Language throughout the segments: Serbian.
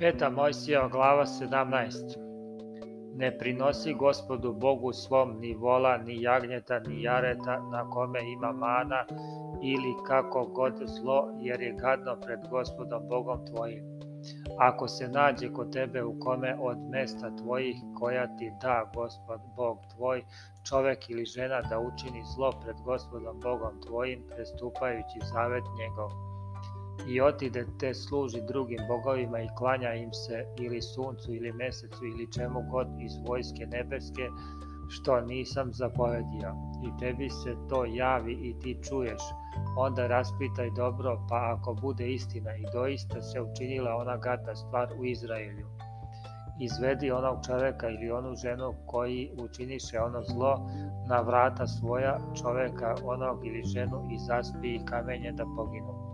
Peta Mojsija glava 17 Ne prinosi gospodu Bogu svom ni vola, ni jagnjeta, ni jareta na kome ima mana ili kako god zlo, jer je gadno pred gospodom Bogom tvojim. Ako se nađe kod tebe u kome od mesta tvojih koja ti da gospod Bog tvoj, čovek ili žena da učini zlo pred gospodom Bogom tvojim, prestupajući zavet njegov i otide te služi drugim bogovima i klanja im se ili suncu ili mesecu ili čemu god iz vojske nebeske, što nisam zapovedio. I tebi se to javi i ti čuješ, onda raspitaj dobro, pa ako bude istina i doista se učinila ona gadna stvar u Izraelju. Izvedi onog čoveka ili onu ženu koji učiniše ono zlo na vrata svoja čoveka onog ili ženu i zaspi ih kamenje da poginu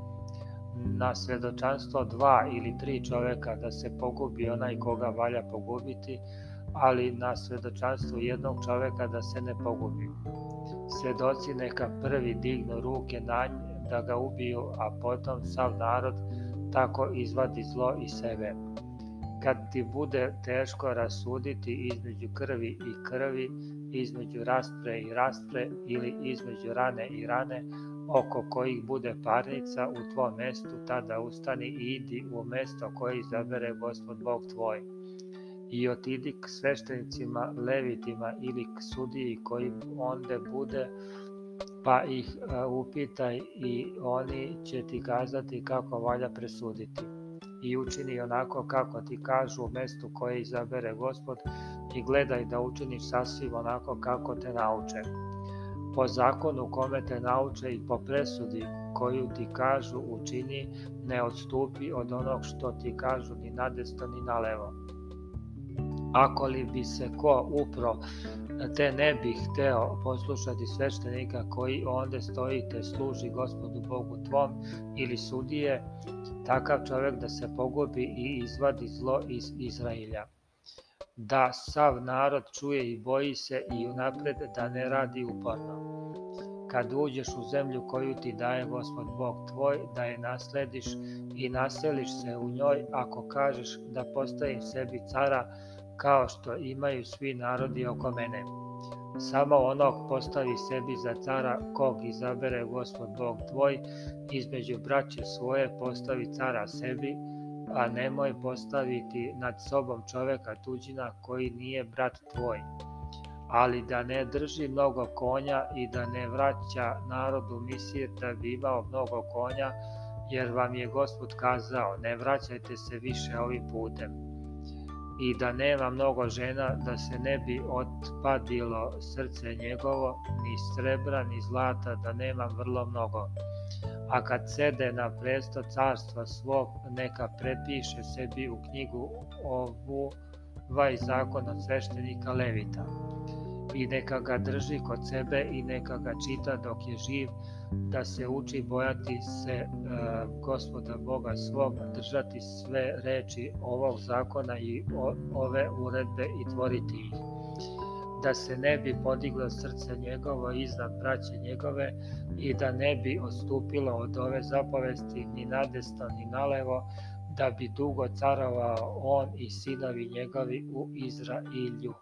na svedočanstvo dva ili tri čoveka da se pogubi onaj koga valja pogubiti, ali na svedočanstvo jednog čoveka da se ne pogubi. Svedoci neka prvi dignu ruke na nj da ga ubiju, a potom sav narod tako izvadi zlo iz sebe. Kad ti bude teško rasuditi između krvi i krvi, između raspre i raspre ili između rane i rane, oko kojih bude parnica u tvom mestu, tada ustani i idi u mesto koje izabere gospod Bog tvoj. I otidi k sveštenicima, levitima ili k sudiji koji onde bude, pa ih upitaj i oni će ti kazati kako valja presuditi. I učini onako kako ti kažu u mestu koje izabere gospod i gledaj da učiniš sasvim onako kako te nauče po zakonu kome te nauče i po presudi koju ti kažu učini, ne odstupi od onog što ti kažu ni na desno ni na levo. Ako li bi se ko upro, te ne bi hteo poslušati sveštenika koji onde stoji te služi gospodu Bogu tvom ili sudije, takav čovek da se pogubi i izvadi zlo iz Izrailja da sav narod čuje i boji se i unapred da ne radi uporno. Kad uđeš u zemlju koju ti daje Gospod Bog tvoj, da je naslediš i naseliš se u njoj, ako kažeš da postavim sebi cara kao što imaju svi narodi oko mene. Samo onog postavi sebi za cara kog izabere Gospod Bog tvoj, između braće svoje postavi cara sebi, a nemoj postaviti nad sobom čoveka tuđina koji nije brat tvoj, ali da ne drži mnogo konja i da ne vraća narodu misir da bi imao mnogo konja, jer vam je gospod kazao, ne vraćajte se više ovim putem. I da nema mnogo žena, da se ne bi otpadilo srce njegovo, ni srebra, ni zlata, da nema vrlo mnogo a kad sede na presto carstva svog, neka prepiše sebi u knjigu ovu vaj zakon od sveštenika Levita. I neka ga drži kod sebe i neka ga čita dok je živ, da se uči bojati se e, gospoda Boga svog, držati sve reči ovog zakona i o, ove uredbe i tvoriti ih da se ne bi podiglo srce njegovo iznad braće njegove i da ne bi odstupilo od ove zapovesti ni nadesno ni nalevo, da bi dugo carovao on i sinovi njegovi u Izrailju.